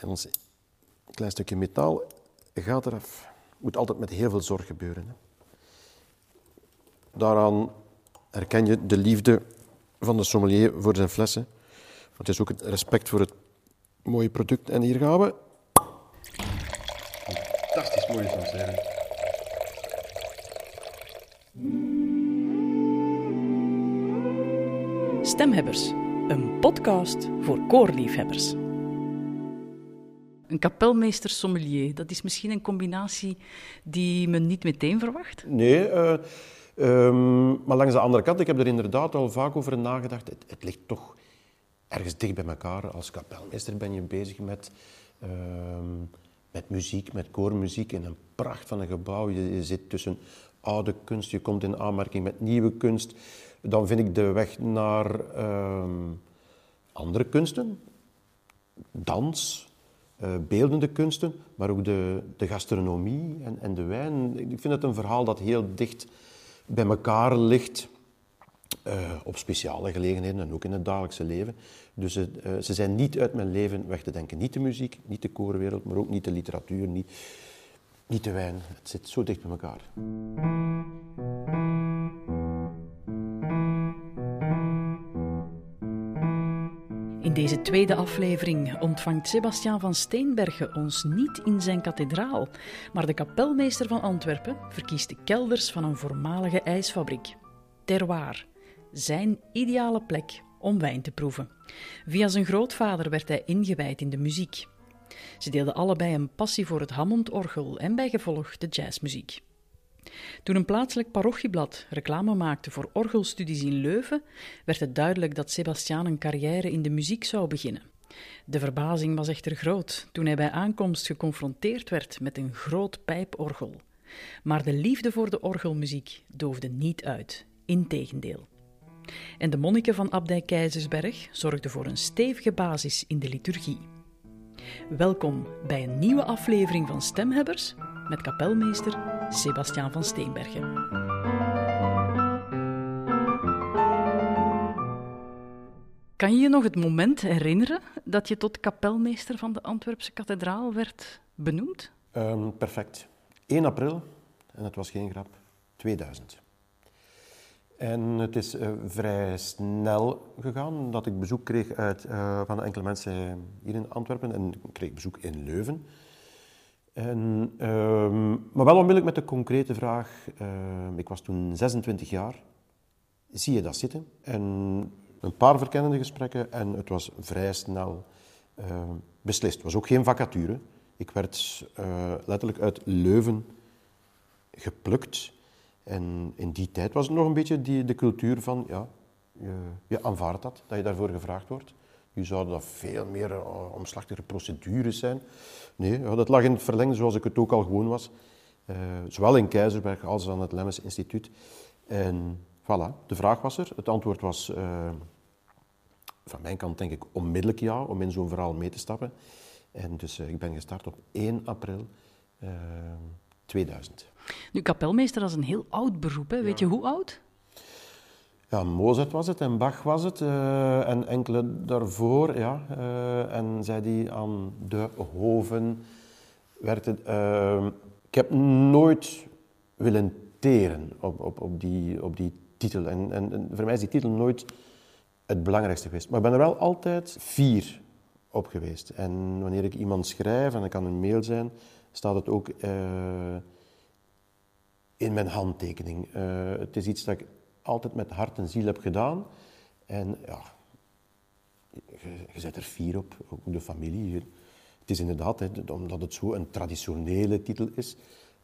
En ons klein stukje metaal gaat eraf. Moet altijd met heel veel zorg gebeuren. Hè. Daaraan herken je de liefde van de sommelier voor zijn flessen. Want het is ook het respect voor het mooie product. En hier gaan we. Fantastisch mooie Sancerre. Stemhebbers, een podcast voor koorliefhebbers. Een kapelmeester sommelier, dat is misschien een combinatie die men niet meteen verwacht? Nee, uh, um, maar langs de andere kant, ik heb er inderdaad al vaak over nagedacht. Het, ligt toch ergens dicht bij elkaar. Als kapelmeester ben je bezig met, uh, met muziek, met koormuziek in een pracht van een gebouw. Je, zit tussen oude kunst, je komt in aanmerking met nieuwe kunst dan vind ik de weg naar uh, andere kunsten, dans, uh, beeldende kunsten, maar ook de, de gastronomie en, en, de wijn. Ik vind het een verhaal dat heel dicht bij elkaar ligt. Uh, op speciale gelegenheden en ook in het dagelijkse leven. Dus uh, ze zijn niet uit mijn leven weg te denken. Niet de muziek, niet de koorwereld, maar ook niet de literatuur, niet, niet de wijn. Het zit zo dicht bij elkaar. Deze tweede aflevering ontvangt Sebastiaan van Steenbergen ons niet in zijn kathedraal, maar de kapelmeester van Antwerpen verkiest de kelders van een voormalige ijsfabriek. Terroir, zijn ideale plek om wijn te proeven. Via zijn grootvader werd hij ingewijd in de muziek. Ze deelden allebei een passie voor het Hammondorgel en bijgevolg de jazzmuziek. Toen een plaatselijk parochieblad reclame maakte voor orgelstudies in Leuven, werd het duidelijk dat Sebastiaan een carrière in de muziek zou beginnen. De verbazing was echter groot toen hij bij aankomst geconfronteerd werd met een groot pijporgel. Maar de liefde voor de orgelmuziek doofde niet uit, integendeel. En de monniken van Abdij Keizersberg zorgden voor een stevige basis in de liturgie. Welkom bij een nieuwe aflevering van Stemhebbers met kapelmeester Sebastiaan van Steenbergen. Kan je je nog het moment herinneren dat je tot kapelmeester van de Antwerpse kathedraal werd benoemd? Um, perfect. 1 april, en het was geen grap, 2000. En het is uh, vrij snel gegaan dat ik bezoek kreeg uit, uh, van enkele mensen hier in Antwerpen en ik kreeg bezoek in Leuven. En, um, maar wel onmiddellijk met de concrete vraag. Uh, ik was toen 26 jaar. Zie je dat zitten? En een paar verkennende gesprekken en het was vrij snel uh, beslist. Het was ook geen vacature. Ik werd uh, letterlijk uit Leuven geplukt. En in die tijd was het nog een beetje die, de cultuur van, ja, je, je aanvaardt dat, dat je daarvoor gevraagd wordt. Nu zouden dat veel meer uh, omslachtige procedures zijn. Nee, ja, dat lag in het verlengde zoals ik het ook al gewoon was. Uh, zowel in Keizersberg als aan het Lemmens Instituut. En voilà, de vraag was er. Het antwoord was uh, van mijn kant denk ik onmiddellijk ja, om in zo'n verhaal mee te stappen. En dus ik ben gestart op 1 april 2000. Nu, kapelmeester, dat is een heel oud beroep. Hè? Weet je hoe oud? Ja, Mozart was het en Bach was het uh, en enkele daarvoor. Ja, uh, en zij die aan de hoven werkte. Uh, ik heb nooit willen teren op, op, op, die, op die titel. En, en, en, voor mij is die titel nooit het belangrijkste geweest. Maar ik ben er wel altijd fier op geweest. En wanneer ik iemand schrijf, en dat kan een mail zijn, staat het ook in mijn handtekening. het is iets dat ik altijd met hart en ziel heb gedaan. En ja, je, je zet er fier op, ook de familie. Het is inderdaad, hè, omdat het zo een traditionele titel is.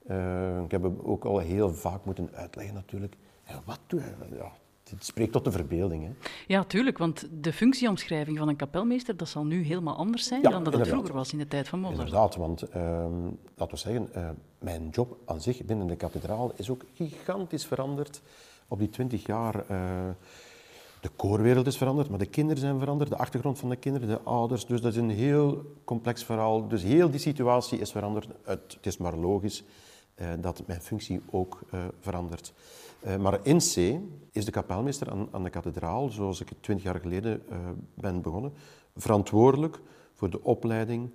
Uh, ik heb ook al heel vaak moeten uitleggen natuurlijk. Ja, wat doe je? Ja, het spreekt tot de verbeelding. Hè. Ja, tuurlijk, want de functieomschrijving van een kapelmeester dat zal nu helemaal anders zijn dan dat het vroeger was in de tijd van Mozart. Inderdaad, want uh, laten we zeggen, uh, mijn job aan zich binnen de kathedraal is ook gigantisch veranderd op die twintig jaar. Uh, de koorwereld is veranderd, maar de kinderen zijn veranderd, de achtergrond van de kinderen, de ouders. Dus dat is een heel complex verhaal. Dus heel die situatie is veranderd. Het, het is maar logisch uh, dat mijn functie ook uh, verandert. maar in C is de kapelmeester aan, aan, de kathedraal, zoals ik twintig jaar geleden ben begonnen, verantwoordelijk voor de opleiding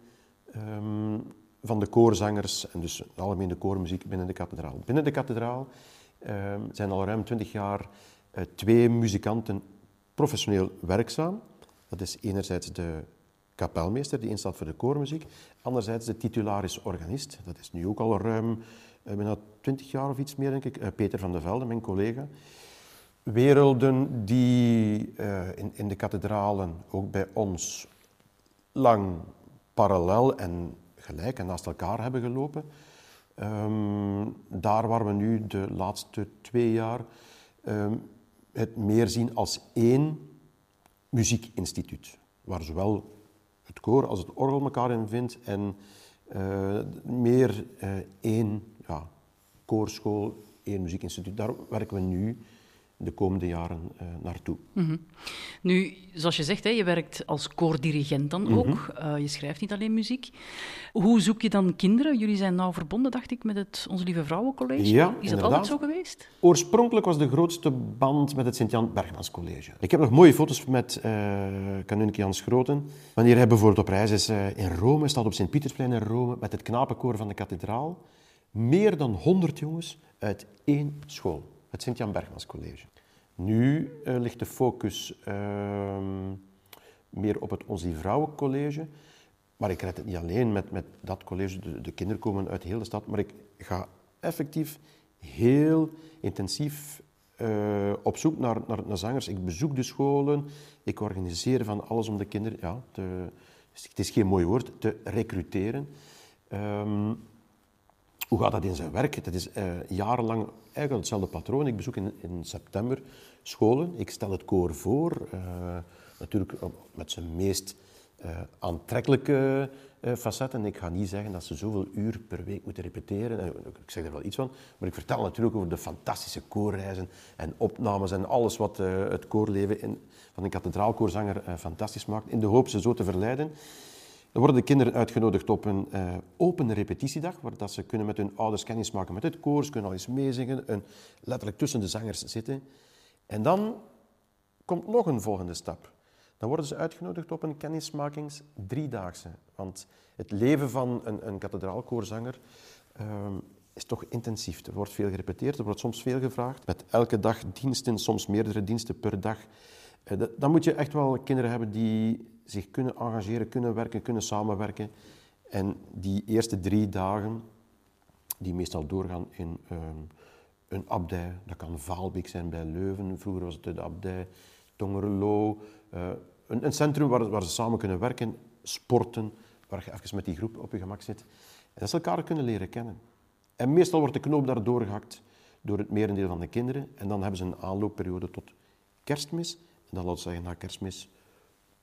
ehm, van de koorzangers en dus algemeen de koormuziek binnen de kathedraal. Binnen de kathedraal ehm, zijn al ruim twintig jaar uh, twee muzikanten professioneel werkzaam. Dat is enerzijds de kapelmeester, die instaat voor de koormuziek. Anderzijds de titularis organist. Dat is nu ook al ruim, uh, bijna twintig jaar of iets meer, denk ik. Uh, Peter van der Velde, mijn collega. Werelden die in, in de kathedralen, ook bij ons, lang parallel en gelijk en naast elkaar hebben gelopen. Um, daar waar we nu de laatste twee jaar um, het meer zien als één muziekinstituut, waar zowel het koor als het orgel elkaar in vindt en uh, meer uh, één ja, koorschool, één muziekinstituut. Daar werken we nu de komende jaren uh, naartoe. Mm -hmm. Nu, zoals je zegt, hè, je werkt als koordirigent dan ook. Mm -hmm. uh, je schrijft niet alleen muziek. Hoe zoek je dan kinderen? Jullie zijn nou verbonden, dacht ik, met het Onze Lieve Vrouwencollege. Ja, Is dat inderdaad. altijd zo geweest? Oorspronkelijk was de grootste band met het Sint-Jan Bergmans College. Ik heb nog mooie foto's met uh, kanunnik Jans Groten. Wanneer hij bijvoorbeeld op reis is in Rome, staat op Sint-Pietersplein in Rome, met het knapenkoor van de kathedraal. Meer dan 100 jongens uit één school het Sint-Jan Bergmans College. Nu uh, ligt de focus uh, meer op het Onze Vrouwencollege. Maar ik red het niet alleen met, met dat college. De, de, kinderen komen uit heel de stad. Maar ik ga effectief heel intensief uh, op zoek naar, naar, naar, zangers. Ik bezoek de scholen. Ik organiseer van alles om de kinderen... Ja, het is geen mooi woord, te recruteren. Um, hoe gaat dat in zijn werk? Dat is uh, jarenlang eigenlijk hetzelfde patroon. Ik bezoek in, in, september scholen. Ik stel het koor voor. Uh, natuurlijk met zijn meest uh, aantrekkelijke facetten. Ik ga niet zeggen dat ze zoveel uur per week moeten repeteren. Ik zeg er wel iets van. Maar ik vertel natuurlijk over de fantastische koorreizen en opnames en alles wat het koorleven in, van een kathedraalkoorzanger fantastisch maakt. In de hoop ze zo te verleiden. Dan worden de kinderen uitgenodigd op een uh, open repetitiedag, waar dat ze kunnen met hun ouders kennis maken met het koor, kunnen al eens meezingen, en letterlijk tussen de zangers zitten. En dan komt nog een volgende stap. Dan worden ze uitgenodigd op een kennismakings driedaagse. Want het leven van een, een kathedraalkoorzanger uh, is toch intensief. Er wordt veel gerepeteerd, er wordt soms veel gevraagd. Met elke dag diensten, soms meerdere diensten per dag. Uh, dan moet je echt wel kinderen hebben die zich kunnen engageren, kunnen werken, kunnen samenwerken. En die eerste drie dagen, die meestal doorgaan in um, een abdij. Dat kan Vaalbeek zijn bij Leuven, vroeger was het de abdij Tongerlo. Uh, een, een, centrum waar, waar, ze samen kunnen werken, sporten, waar je even met die groep op je gemak zit. En dat ze elkaar kunnen leren kennen. En meestal wordt de knoop daar doorgehakt door het merendeel van de kinderen. En dan hebben ze een aanloopperiode tot kerstmis. En dan laten we zeggen, na kerstmis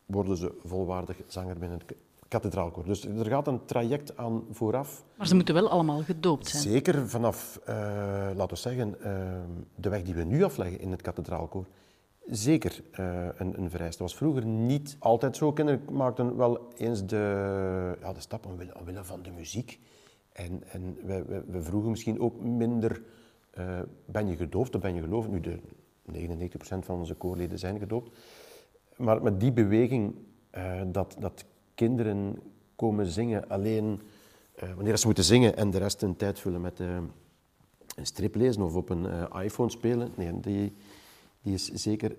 worden ze volwaardig zanger binnen het kathedraalkoor. Dus er gaat een traject aan vooraf. Maar ze moeten wel allemaal gedoopt zijn. Zeker vanaf, uh, laten we zeggen, uh, de weg die we nu afleggen in het kathedraalkoor. Zeker uh, een, een vereiste. Dat was vroeger niet altijd zo. Kinderen maakten wel eens de, ja, de stap omwille, omwille van de muziek. En, en we, vroegen misschien ook minder, ben je gedoopt of ben je gelovig? Nu, de 99% van onze koorleden zijn gedoopt. Maar met die beweging uh, dat, dat kinderen komen zingen alleen uh, wanneer ze moeten zingen en de rest hun tijd vullen met uh, een strip lezen of op een iPhone spelen, nee, die, die is zeker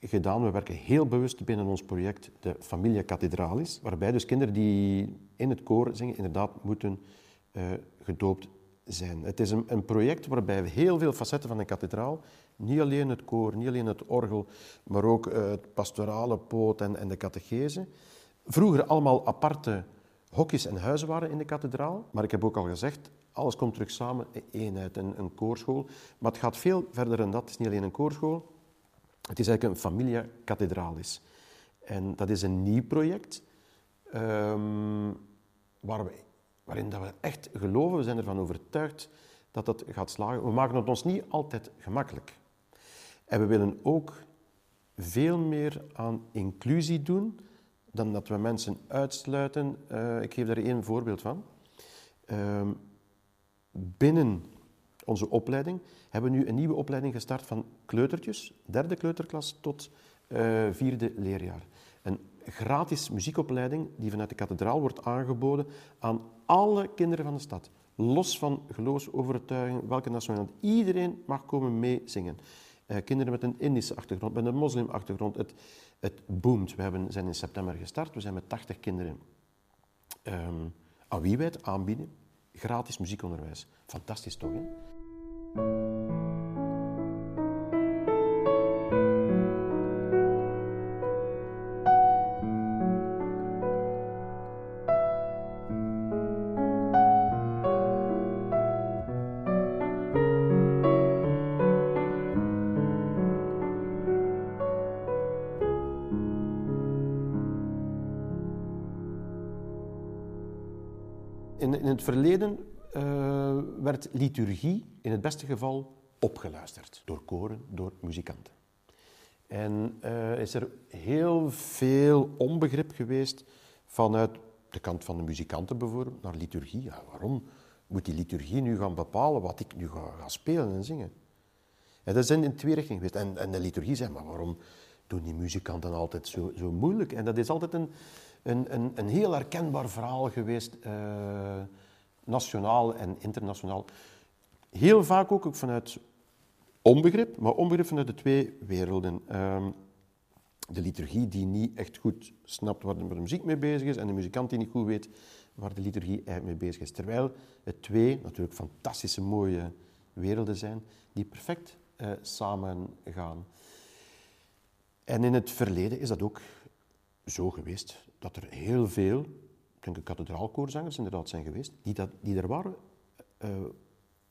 gedaan. We werken heel bewust binnen ons project de Familia Cathedralis, waarbij dus kinderen die in het koor zingen inderdaad moeten gedoopt zijn. Het is een, een, project waarbij we heel veel facetten van een kathedraal, niet alleen het koor, niet alleen het orgel, maar ook uh, het pastorale poot en, en de catechese, vroeger allemaal aparte hokjes en huizen waren in de kathedraal. Maar ik heb ook al gezegd, alles komt terug samen in eenheid, een, een koorschool. Maar het gaat veel verder dan dat. Het is niet alleen een koorschool, het is eigenlijk een familia cathedralis. En dat is een nieuw project, um, waar we waarin dat we echt geloven, we zijn ervan overtuigd dat dat gaat slagen. We maken het ons niet altijd gemakkelijk. En we willen ook veel meer aan inclusie doen dan dat we mensen uitsluiten. Uh, ik geef daar één voorbeeld van. Uh, binnen onze opleiding hebben we nu een nieuwe opleiding gestart van kleutertjes, derde kleuterklas tot uh, vierde leerjaar. Gratis muziekopleiding die vanuit de kathedraal wordt aangeboden aan alle kinderen van de stad. Los van geloofsovertuiging, welke nationaliteit. Iedereen mag komen meezingen. Uh, kinderen met een Indische achtergrond, met een moslimachtergrond. Het, het boomt. We hebben, zijn in september gestart. We zijn met 80 kinderen um, aan wie wij het aanbieden. Gratis muziekonderwijs. Fantastisch toch? Verleden uh, werd liturgie in het beste geval opgeluisterd door koren, door muzikanten. En uh, is er heel veel onbegrip geweest vanuit de kant van de muzikanten bijvoorbeeld naar liturgie. Ja, waarom moet die liturgie nu gaan bepalen wat ik nu ga, spelen en zingen? En dat is in, twee richtingen geweest. En, en de liturgie zei, maar waarom doen die muzikanten altijd zo, zo moeilijk? En dat is altijd een, een, een, een heel herkenbaar verhaal geweest, uh, nationaal en internationaal. Heel vaak ook vanuit onbegrip, maar onbegrip vanuit de twee werelden. Uh, de liturgie die niet echt goed snapt waar de muziek mee bezig is en de muzikant die niet goed weet waar de liturgie eigenlijk mee bezig is. Terwijl het twee natuurlijk fantastische mooie werelden zijn die perfect uh, samen gaan. En in het verleden is dat ook zo geweest dat er heel veel, denk kathedraalkoorzangers inderdaad zijn geweest, die, dat, die er waren uh,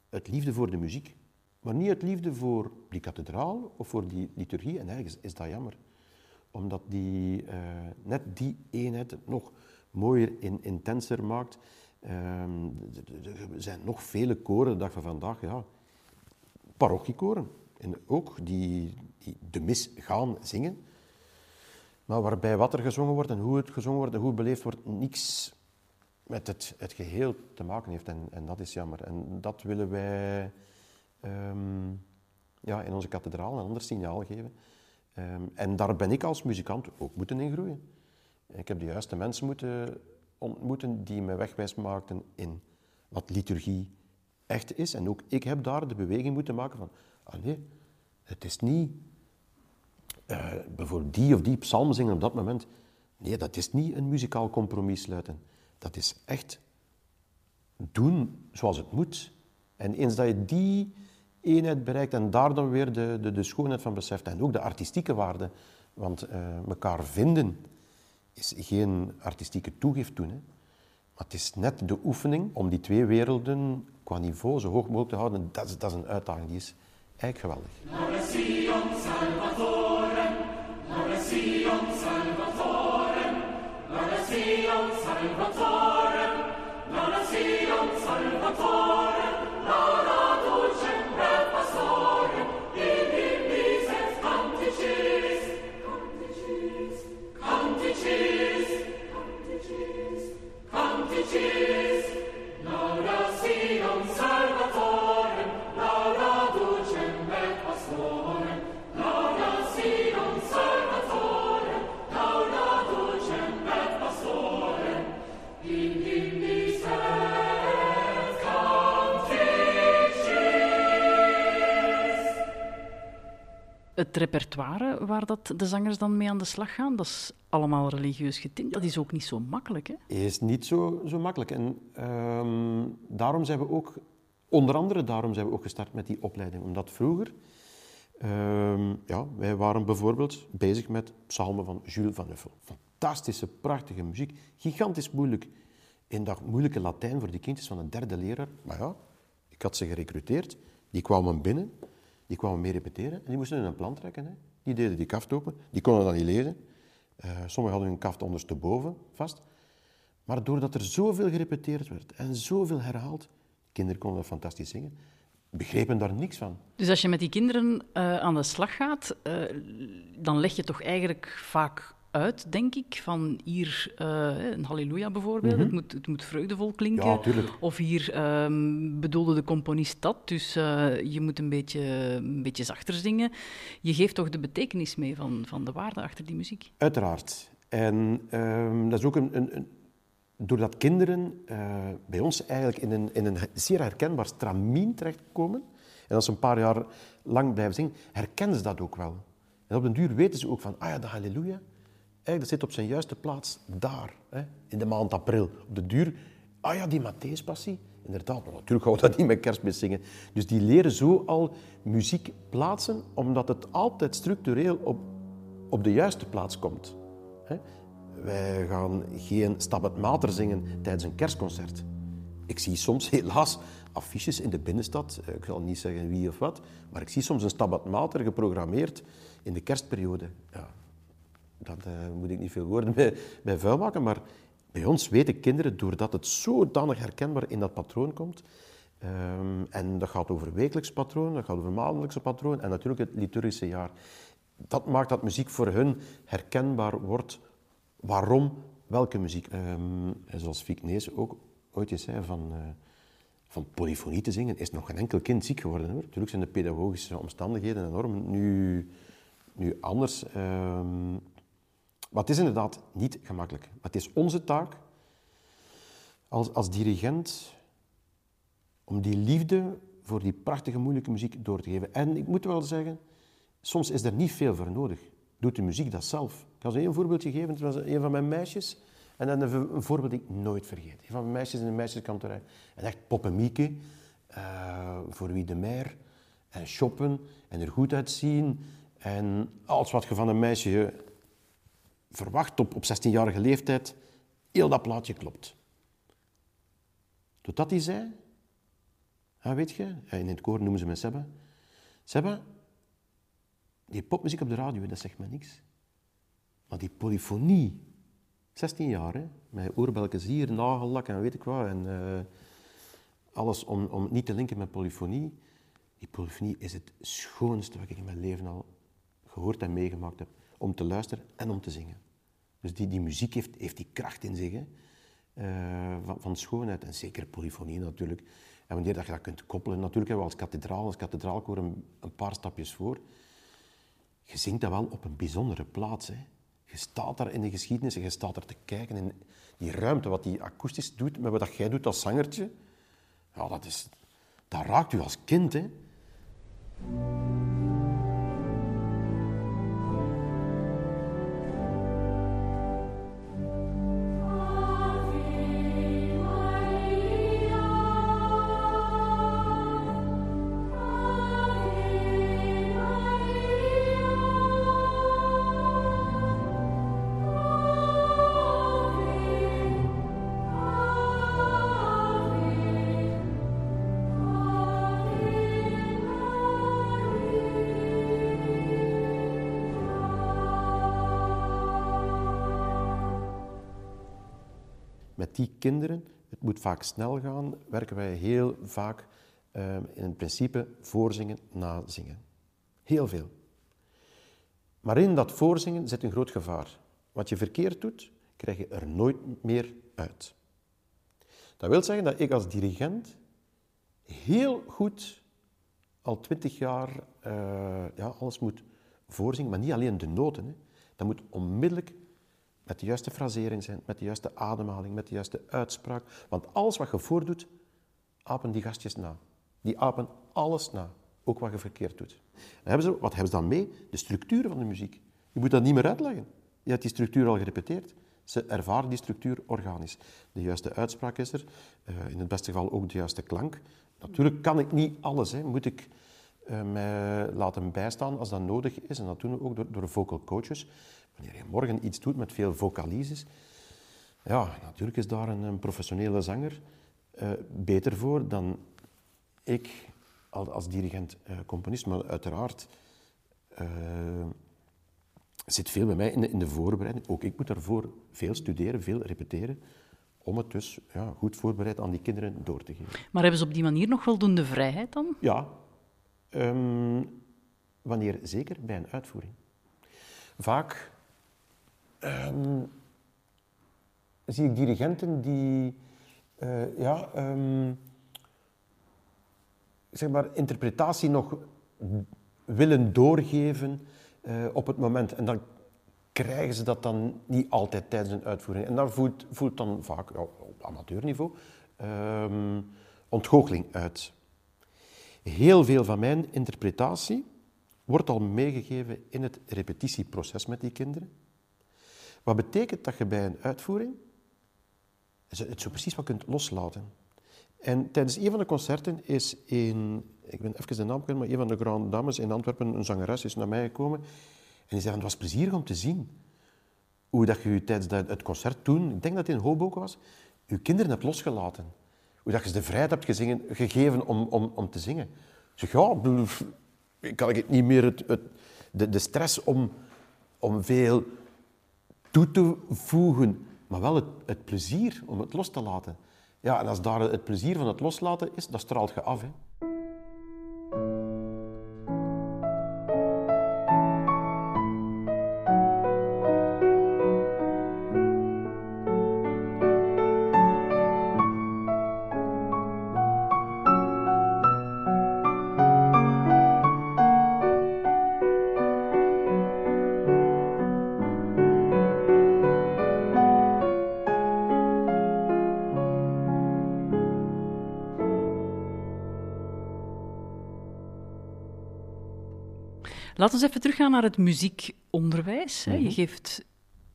uit liefde voor de muziek. Maar niet uit liefde voor die kathedraal of voor die liturgie. En ergens is dat jammer. Omdat die, uh, net die eenheid het nog mooier en intenser maakt. Uh, er zijn nog vele koren de dag van vandaag, ja, parochiekoren. En ook die, die de mis gaan zingen. Maar waarbij wat er gezongen wordt en hoe het gezongen wordt en hoe het beleefd wordt, niks met het, het geheel te maken heeft. En, en dat is jammer. En dat willen wij um, ja, in onze kathedraal een ander signaal geven. Um, en daar ben ik als muzikant ook moeten in groeien. Ik heb de juiste mensen moeten ontmoeten die me wegwijs maakten in wat liturgie echt is. En ook ik heb daar de beweging moeten maken van, ah nee, het is niet uh, bijvoorbeeld die of die psalm zingen op dat moment. Nee, dat is niet een muzikaal compromis sluiten. Dat is echt doen zoals het moet. En eens dat je die eenheid bereikt en daar dan weer de, de, de schoonheid van beseft en ook de artistieke waarde, want uh, elkaar vinden is geen artistieke toegift doen. Hè. Maar het is net de oefening om die twee werelden qua niveau zo hoog mogelijk te houden. Dat is, dat is een uitdaging, die is eigenlijk geweldig. Sion Salvatorem, lauda Sion Salvatorem, lauda Sion Salvatorem, la dulcem re pastorem, in ibises canticis, canticis, canticis, canticis, canticis, canticis. Het repertoire waar dat de zangers dan mee aan de slag gaan, dat is allemaal religieus getint. Dat is ook niet zo makkelijk, hè? Is niet zo, zo makkelijk. En um, daarom zijn we ook, onder andere daarom zijn we ook gestart met die opleiding. Omdat vroeger, um, ja, wij waren bijvoorbeeld bezig met psalmen van Jules van Uffel. Fantastische, prachtige muziek. Gigantisch moeilijk. In dat moeilijke Latijn voor die kindjes van een derde leraar. Maar ja, ik had ze gerecruiteerd. Die kwamen binnen. Die kwamen mee repeteren en die moesten een plan trekken. Hè. Die deden die kaft open, die konden dan niet lezen. Uh, sommigen hadden hun kaft ondersteboven vast. Maar doordat er zoveel gerepeteerd werd en zoveel herhaald, kinderen konden dat fantastisch zingen, begrepen daar niks van. Dus als je met die kinderen uh, aan de slag gaat, uh, dan leg je toch eigenlijk vaak uit, denk ik. Van hier uh, een halleluja bijvoorbeeld, mm -hmm. het, moet, het moet vreugdevol klinken. Ja, of hier um, bedoelde de componist dat, dus uh, je moet een beetje, een beetje zachter zingen. Je geeft toch de betekenis mee van, van de waarde achter die muziek? Uiteraard. En ehm, dat is ook een, een, een doordat kinderen uh, bij ons eigenlijk in een, in een zeer herkenbaar stramien terechtkomen, en als ze een paar jaar lang blijven zingen, herkennen ze dat ook wel. En op den duur weten ze ook van, ah ja, de halleluja, dat zit op zijn juiste plaats daar, hè, in de maand april. Op de duur, ah ja, die Matthäus-passie, inderdaad, natuurlijk gaan we dat niet met kerstmis zingen. Dus die leren zo al muziek plaatsen, omdat het altijd structureel op, op de juiste plaats komt. Hè. Wij gaan geen Stabat Mater zingen tijdens een kerstconcert. Ik zie soms helaas affiches in de binnenstad, eh, ik zal niet zeggen wie of wat, maar ik zie soms een Stabat Mater geprogrammeerd in de kerstperiode. Ja, dat uh, moet ik niet veel woorden bij, bij vuil maken, maar bij ons weten kinderen, doordat het zodanig herkenbaar in dat patroon komt, um, en dat gaat over wekelijks patroon, dat gaat over maandelijkse patroon en natuurlijk het liturgische jaar. Dat maakt dat muziek voor hun herkenbaar wordt. Waarom? Welke muziek? Um, zoals Fiek Nees ook ooit eens zei, van, uh, van polyfonie te zingen is nog geen enkel kind ziek geworden. Hoor. Natuurlijk zijn de pedagogische omstandigheden enorm nu, nu anders. Um, maar het is inderdaad niet gemakkelijk. Maar het is onze taak als, als dirigent om die liefde voor die prachtige, moeilijke muziek door te geven. En ik moet wel zeggen, soms is er niet veel voor nodig. Doet de muziek dat zelf. Ik kan ze een voorbeeldje geven. Het was een van mijn meisjes. En dan een voorbeeld dat ik nooit vergeet. Een van mijn meisjes in de meisjeskantorij. En echt poppemieke, uh, voor wie de meer. En shoppen en er goed uitzien. En alles wat je van een meisje verwacht op, op 16-jarige leeftijd, heel dat plaatje klopt. Totdat hij zei, ja, weet je, in het koor noemen ze me Sebbe, Sebbe, die popmuziek op de radio, dat zegt me niks. Maar die polyfonie, 16 jaar, hè, met oorbelletjes hier, nagellak en weet ik wat, en uh, alles om, om niet te linken met polyfonie. Die polyfonie is het schoonste wat ik in mijn leven al gehoord en meegemaakt heb om te luisteren en om te zingen. Dus die, die muziek heeft, heeft die kracht in zich, hè, uh, van, van, schoonheid. En zeker polyfonie natuurlijk. En wanneer dat je dat kunt koppelen, natuurlijk hebben we als kathedraal, als kathedraalkoor een, een paar stapjes voor. Je zingt dat wel op een bijzondere plaats. Hè. Je staat daar in de geschiedenis en je staat daar te kijken in die ruimte, wat die akoestisch doet, met wat jij doet als zangertje. Ja, dat, is, dat raakt u als kind, hè. Die kinderen, het moet vaak snel gaan, werken wij heel vaak uh, in het principe voorzingen, nazingen. Heel veel. Maar in dat voorzingen zit een groot gevaar. Wat je verkeerd doet, krijg je er nooit meer uit. Dat wil zeggen dat ik als dirigent heel goed al twintig jaar uh, ja, alles moet voorzingen, maar niet alleen de noten. Hè. Dat moet onmiddellijk met de juiste frasering zijn, met de juiste ademhaling, met de juiste uitspraak. Want alles wat je voordoet, apen die gastjes na. Die apen alles na, ook wat je verkeerd doet. hebben ze, wat hebben ze dan mee? De structuur van de muziek. Je moet dat niet meer uitleggen. Je hebt die structuur al gerepeteerd. Ze ervaren die structuur organisch. De juiste uitspraak is er, uh, in het beste geval ook de juiste klank. Natuurlijk kan ik niet alles, hè. moet ik uh, mij laten bijstaan als dat nodig is. En dat doen we ook door, door vocal coaches. Wanneer je morgen iets doet met veel vocalises, ja, natuurlijk is daar een, een professionele zanger uh, beter voor dan ik als, dirigent-componist. maar uiteraard uh, zit veel bij mij in de, in de, voorbereiding. Ook ik moet daarvoor veel studeren, veel repeteren, om het dus ja, goed voorbereid aan die kinderen door te geven. Maar hebben ze op die manier nog voldoende vrijheid dan? Ja, um, wanneer zeker bij een uitvoering. Vaak um, zie ik dirigenten die uh, ja, um, zeg maar interpretatie nog willen doorgeven uh, op het moment. En dan krijgen ze dat dan niet altijd tijdens een uitvoering. En daar voelt, voelt dan vaak op amateurniveau um, ontgoocheling uit. Heel veel van mijn interpretatie wordt al meegegeven in het repetitieproces met die kinderen. Wat betekent dat je bij een uitvoering het zo precies wat kunt loslaten. En tijdens een van de concerten is een, ik ben even de naam kwijt, maar een van de Grand Dames in Antwerpen, een zangeres, is naar mij gekomen. En die zei, het was plezierig om te zien hoe dat je tijdens het concert toen, ik denk dat het in Hoboken was, je kinderen hebt losgelaten. Hoe dat je ze de vrijheid hebt gezingen, gegeven om, om, om te zingen. Ik zeg, ja, kan ik niet meer het, het, de, de stress om, om veel toe te voegen, maar wel het, het plezier om het los te laten. Ja, en als daar het plezier van het loslaten is, dat straalt je af. Hè. Laten we even teruggaan naar het muziekonderwijs. Je, mhm. geeft,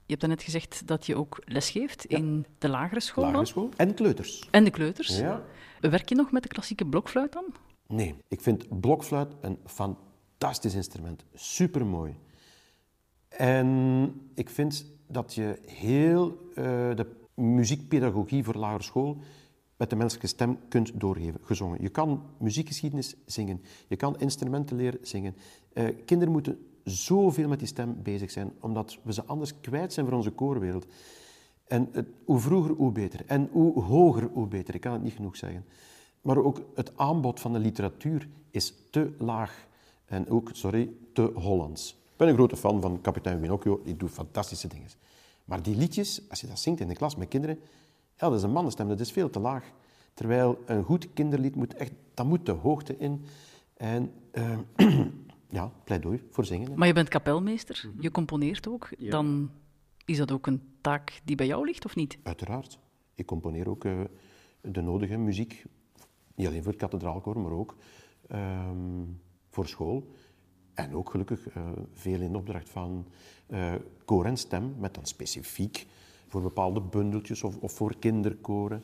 je hebt net gezegd dat je ook lesgeeft in de lagere school. Lagere school en kleuters. En de kleuters. Ja. Werk je nog met de klassieke blokfluit dan? Nee, ik vind blokfluit een fantastisch instrument. Supermooi. En ik vind dat je heel uh, de muziekpedagogie voor lagere school met de menselijke stem kunt doorgeven, gezongen. Je kan muziekgeschiedenis zingen, je kan instrumenten leren zingen. Uh, kinderen moeten zoveel met die stem bezig zijn, omdat we ze anders kwijt zijn voor onze koorwereld. En hoe vroeger, hoe beter. En hoe hoger, hoe beter. Ik kan het niet genoeg zeggen. Maar ook het aanbod van de literatuur is te laag. En ook, sorry, te Hollands. Ik ben een grote fan van kapitein Winocchio, die doet fantastische dingen. Maar die liedjes, als je dat zingt in de klas met kinderen, ja, dat is een mannenstem, dat is veel te laag. Terwijl een goed kinderlied moet echt, dat moet de hoogte in. En uh, ja, pleidooi voor zingen. Maar je bent kapelmeester, je componeert ook. Dan is dat ook een taak die bij jou ligt, of niet? Uiteraard. Ik componeer ook uh, de nodige muziek. Niet alleen voor het kathedraalkoor, maar ook um, voor school. En ook gelukkig uh, veel in opdracht van uh, koor en stem, met dan specifiek voor bepaalde bundeltjes of, of voor kinderkoren.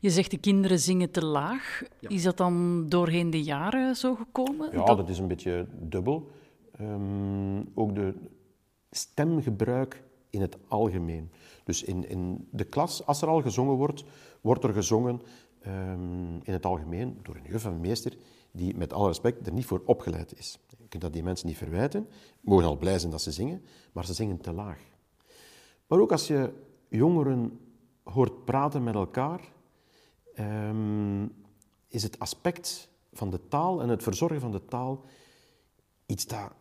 Je zegt de kinderen zingen te laag. Is dat dan doorheen de jaren zo gekomen? Ja, dat, is een beetje dubbel. Um, ook de stemgebruik in het algemeen. Dus in, in de klas, als er al gezongen wordt, wordt er gezongen um, in het algemeen door een juf of een meester die met alle respect er niet voor opgeleid is. Je kunt dat die mensen niet verwijten. Mogen al blij zijn dat ze zingen, maar ze zingen te laag. Maar ook als je jongeren hoort praten met elkaar, um, is het aspect van de taal en het verzorgen van de taal iets dat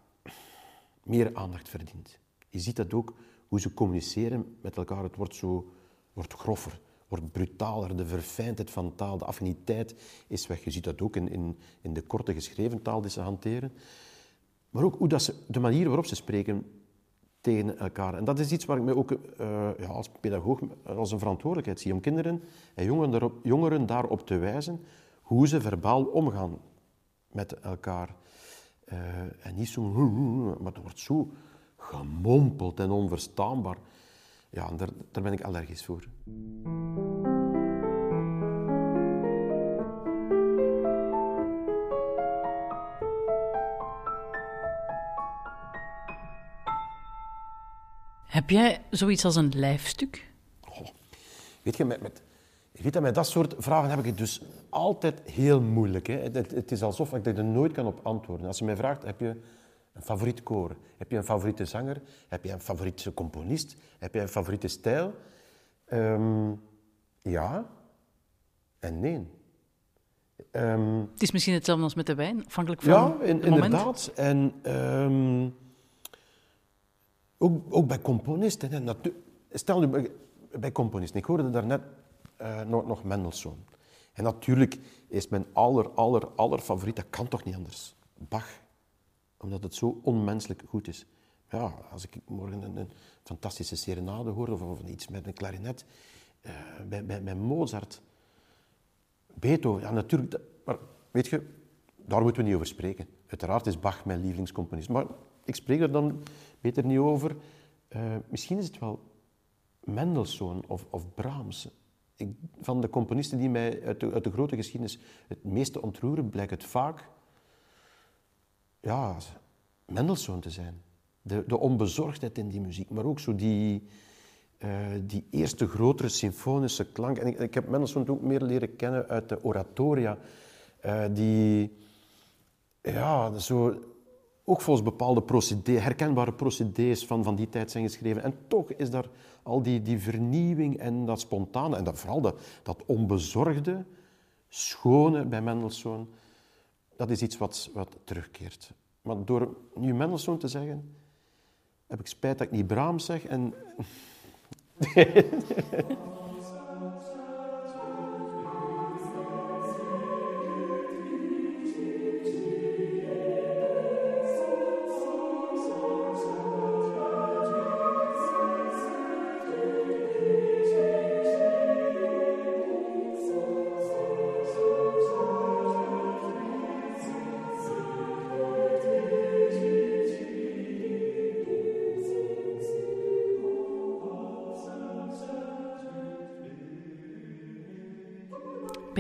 meer aandacht verdient. Je ziet dat ook hoe ze communiceren met elkaar. Het wordt zo wordt groffer, wordt brutaler. De verfijndheid van taal, de affiniteit is weg. Je ziet dat ook in, in, in de korte geschreven taal die ze hanteren. Maar ook hoe dat ze, de manier waarop ze spreken tegen elkaar. En dat is iets waar ik me ook uh, ja, als pedagoog als een verantwoordelijkheid zie om kinderen en jongeren daarop, jongeren daarop te wijzen hoe ze verbaal omgaan met elkaar. Uh, en niet zo, maar het wordt zo gemompeld en onverstaanbaar. Ja, daar, daar ben ik allergisch voor. Heb jij zoiets als een lijfstuk? Oh, weet je, met, met, weet je, met dat soort vragen heb ik het dus altijd heel moeilijk. Hè. Het, het, is alsof ik er nooit kan op antwoorden. Als je mij vraagt, heb je een favoriet koor? Heb je een favoriete zanger? Heb je een favoriete componist? Heb je een favoriete stijl? Um, ja en nee. Um, het is misschien hetzelfde als met de wijn, afhankelijk van ja, in, inderdaad. En um, ook, bij componisten. Stel nu bij, componisten. Ik hoorde daarnet uh, nog, Mendelssohn. En natuurlijk is mijn aller, aller, aller favoriet, dat kan toch niet anders, Bach. Omdat het zo onmenselijk goed is. ja, als ik morgen een, een fantastische serenade hoor of, of, iets met een klarinet, uh, bij, bij, bij, Mozart, Beethoven, ja natuurlijk, maar weet je, daar moeten we niet over spreken. Uiteraard is Bach mijn lievelingscomponist, maar ik spreek er dan beter niet over. Uh, misschien is het wel Mendelssohn of, of Brahms. Ik, van de componisten die mij uit de, uit de, grote geschiedenis het meeste ontroeren, blijkt het vaak ja, Mendelssohn te zijn. De, de onbezorgdheid in die muziek, maar ook zo die, uh, die eerste grotere symfonische klank. En ik, ik, heb Mendelssohn ook meer leren kennen uit de oratoria, uh, die ja, zo ook volgens bepaalde herkenbare procedés van, van die tijd zijn geschreven. En toch is daar al die, die vernieuwing en dat spontane, en dat, vooral dat, dat onbezorgde, schone bij Mendelssohn, dat is iets wat, wat terugkeert. Maar door nu Mendelssohn te zeggen, heb ik spijt dat ik niet Brahms zeg. En...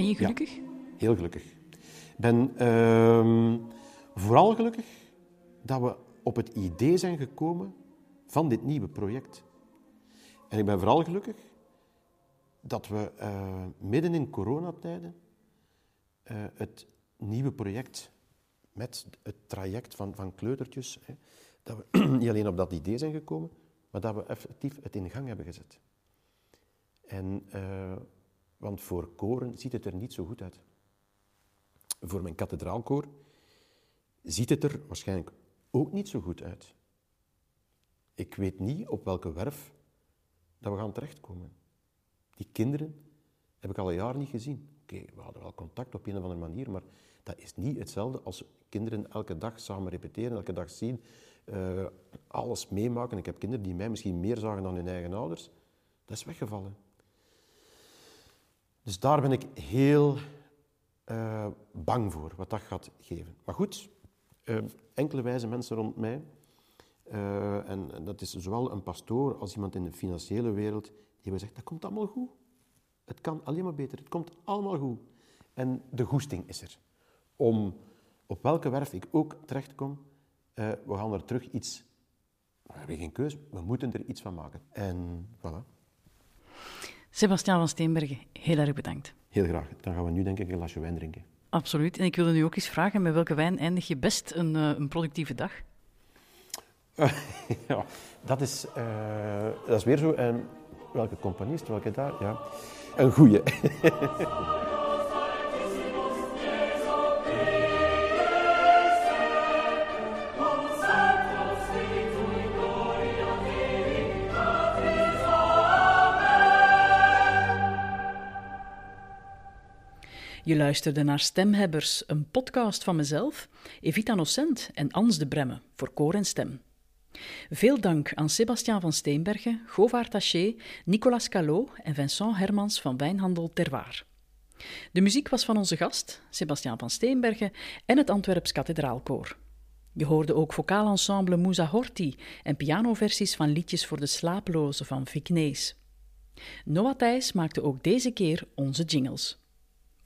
Ben je gelukkig? Ja, heel gelukkig. Ik ben uh, vooral gelukkig dat we op het idee zijn gekomen van dit nieuwe project. En ik ben vooral gelukkig dat we uh, midden in coronatijden uh, het nieuwe project met het traject van, van kleutertjes, hè, dat we niet alleen op dat idee zijn gekomen, maar dat we effectief het in gang hebben gezet. En uh, want voor koren ziet het er niet zo goed uit. Voor mijn kathedraalkoor ziet het er waarschijnlijk ook niet zo goed uit. Ik weet niet op welke werf dat we gaan terechtkomen. Die kinderen heb ik al een jaar niet gezien. Oké, we hadden wel contact op een of andere manier, maar dat is niet hetzelfde als kinderen elke dag samen repeteren, elke dag zien, uh, alles meemaken. Ik heb kinderen die mij misschien meer zagen dan hun eigen ouders. Dat is weggevallen. Dus daar ben ik heel uh, bang voor, wat dat gaat geven. Maar goed, uh, enkele wijze mensen rond mij, uh, en, en, dat is zowel een pastoor als iemand in de financiële wereld, die hebben gezegd, dat komt allemaal goed. Het kan alleen maar beter, het komt allemaal goed. En de goesting is er. Om, op welke werf ik ook terechtkom, we gaan er terug iets... We hebben geen keuze, we moeten er iets van maken. En voilà. Sebastiaan van Steenbergen, heel erg bedankt. Heel graag. Dan gaan we nu denk ik een glasje wijn drinken. Absoluut. En ik wilde nu ook eens vragen, met welke wijn eindig je best een, uh, een productieve dag? ja, dat is, uh, dat is weer zo. En welke componist, welke daar? Ja, een goeie. Je luisterde naar Stemhebbers, een podcast van mezelf, Evita Nocent en Ans de Bremme voor Koor en Stem. Veel dank aan Sebastiaan van Steenbergen, Govaert Taché, Nicolas Callot en Vincent Hermans van Wijnhandel Terwaar. De muziek was van onze gast, Sebastiaan van Steenbergen, en het Antwerps Kathedraalkoor. Je hoorde ook vocaalensemble Musa Horti en pianoversies van liedjes voor de slaaplozen van Vic Nees. Noah Thijs maakte ook deze keer onze jingles.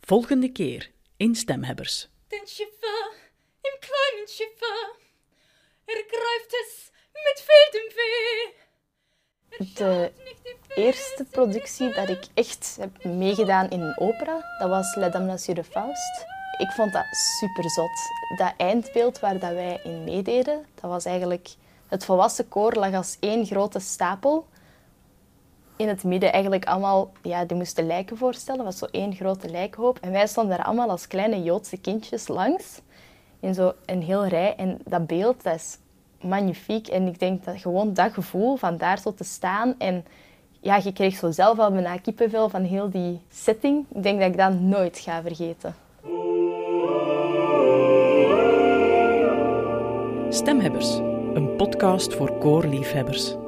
Volgende keer in Stemhebbers. Den Schiffer im kleinen Schiffer, er greift es met veel weh. De eerste productie dat ik echt heb meegedaan in een opera, dat was La Damnation de Faust. Ik vond dat super zot. Dat eindbeeld waar dat wij in meededen, dat was eigenlijk... Het volwassen koor lag als één grote stapel in het midden eigenlijk allemaal, ja, die moesten lijken voorstellen. Was zo één grote lijkhoop. En wij stonden daar allemaal als kleine Joodse kindjes langs. In zo een heel rij. En dat beeld, dat is magnifiek. En ik denk dat gewoon dat gevoel van daar zo te staan. En ja, je kreeg zo zelf al bijna kippenvel van heel die setting. Ik denk dat ik dat nooit ga vergeten. Stemhebbers een podcast voor koorliefhebbers.